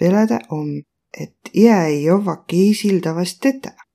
pelätä om, et iä ei jovva kiisil tavast tetä.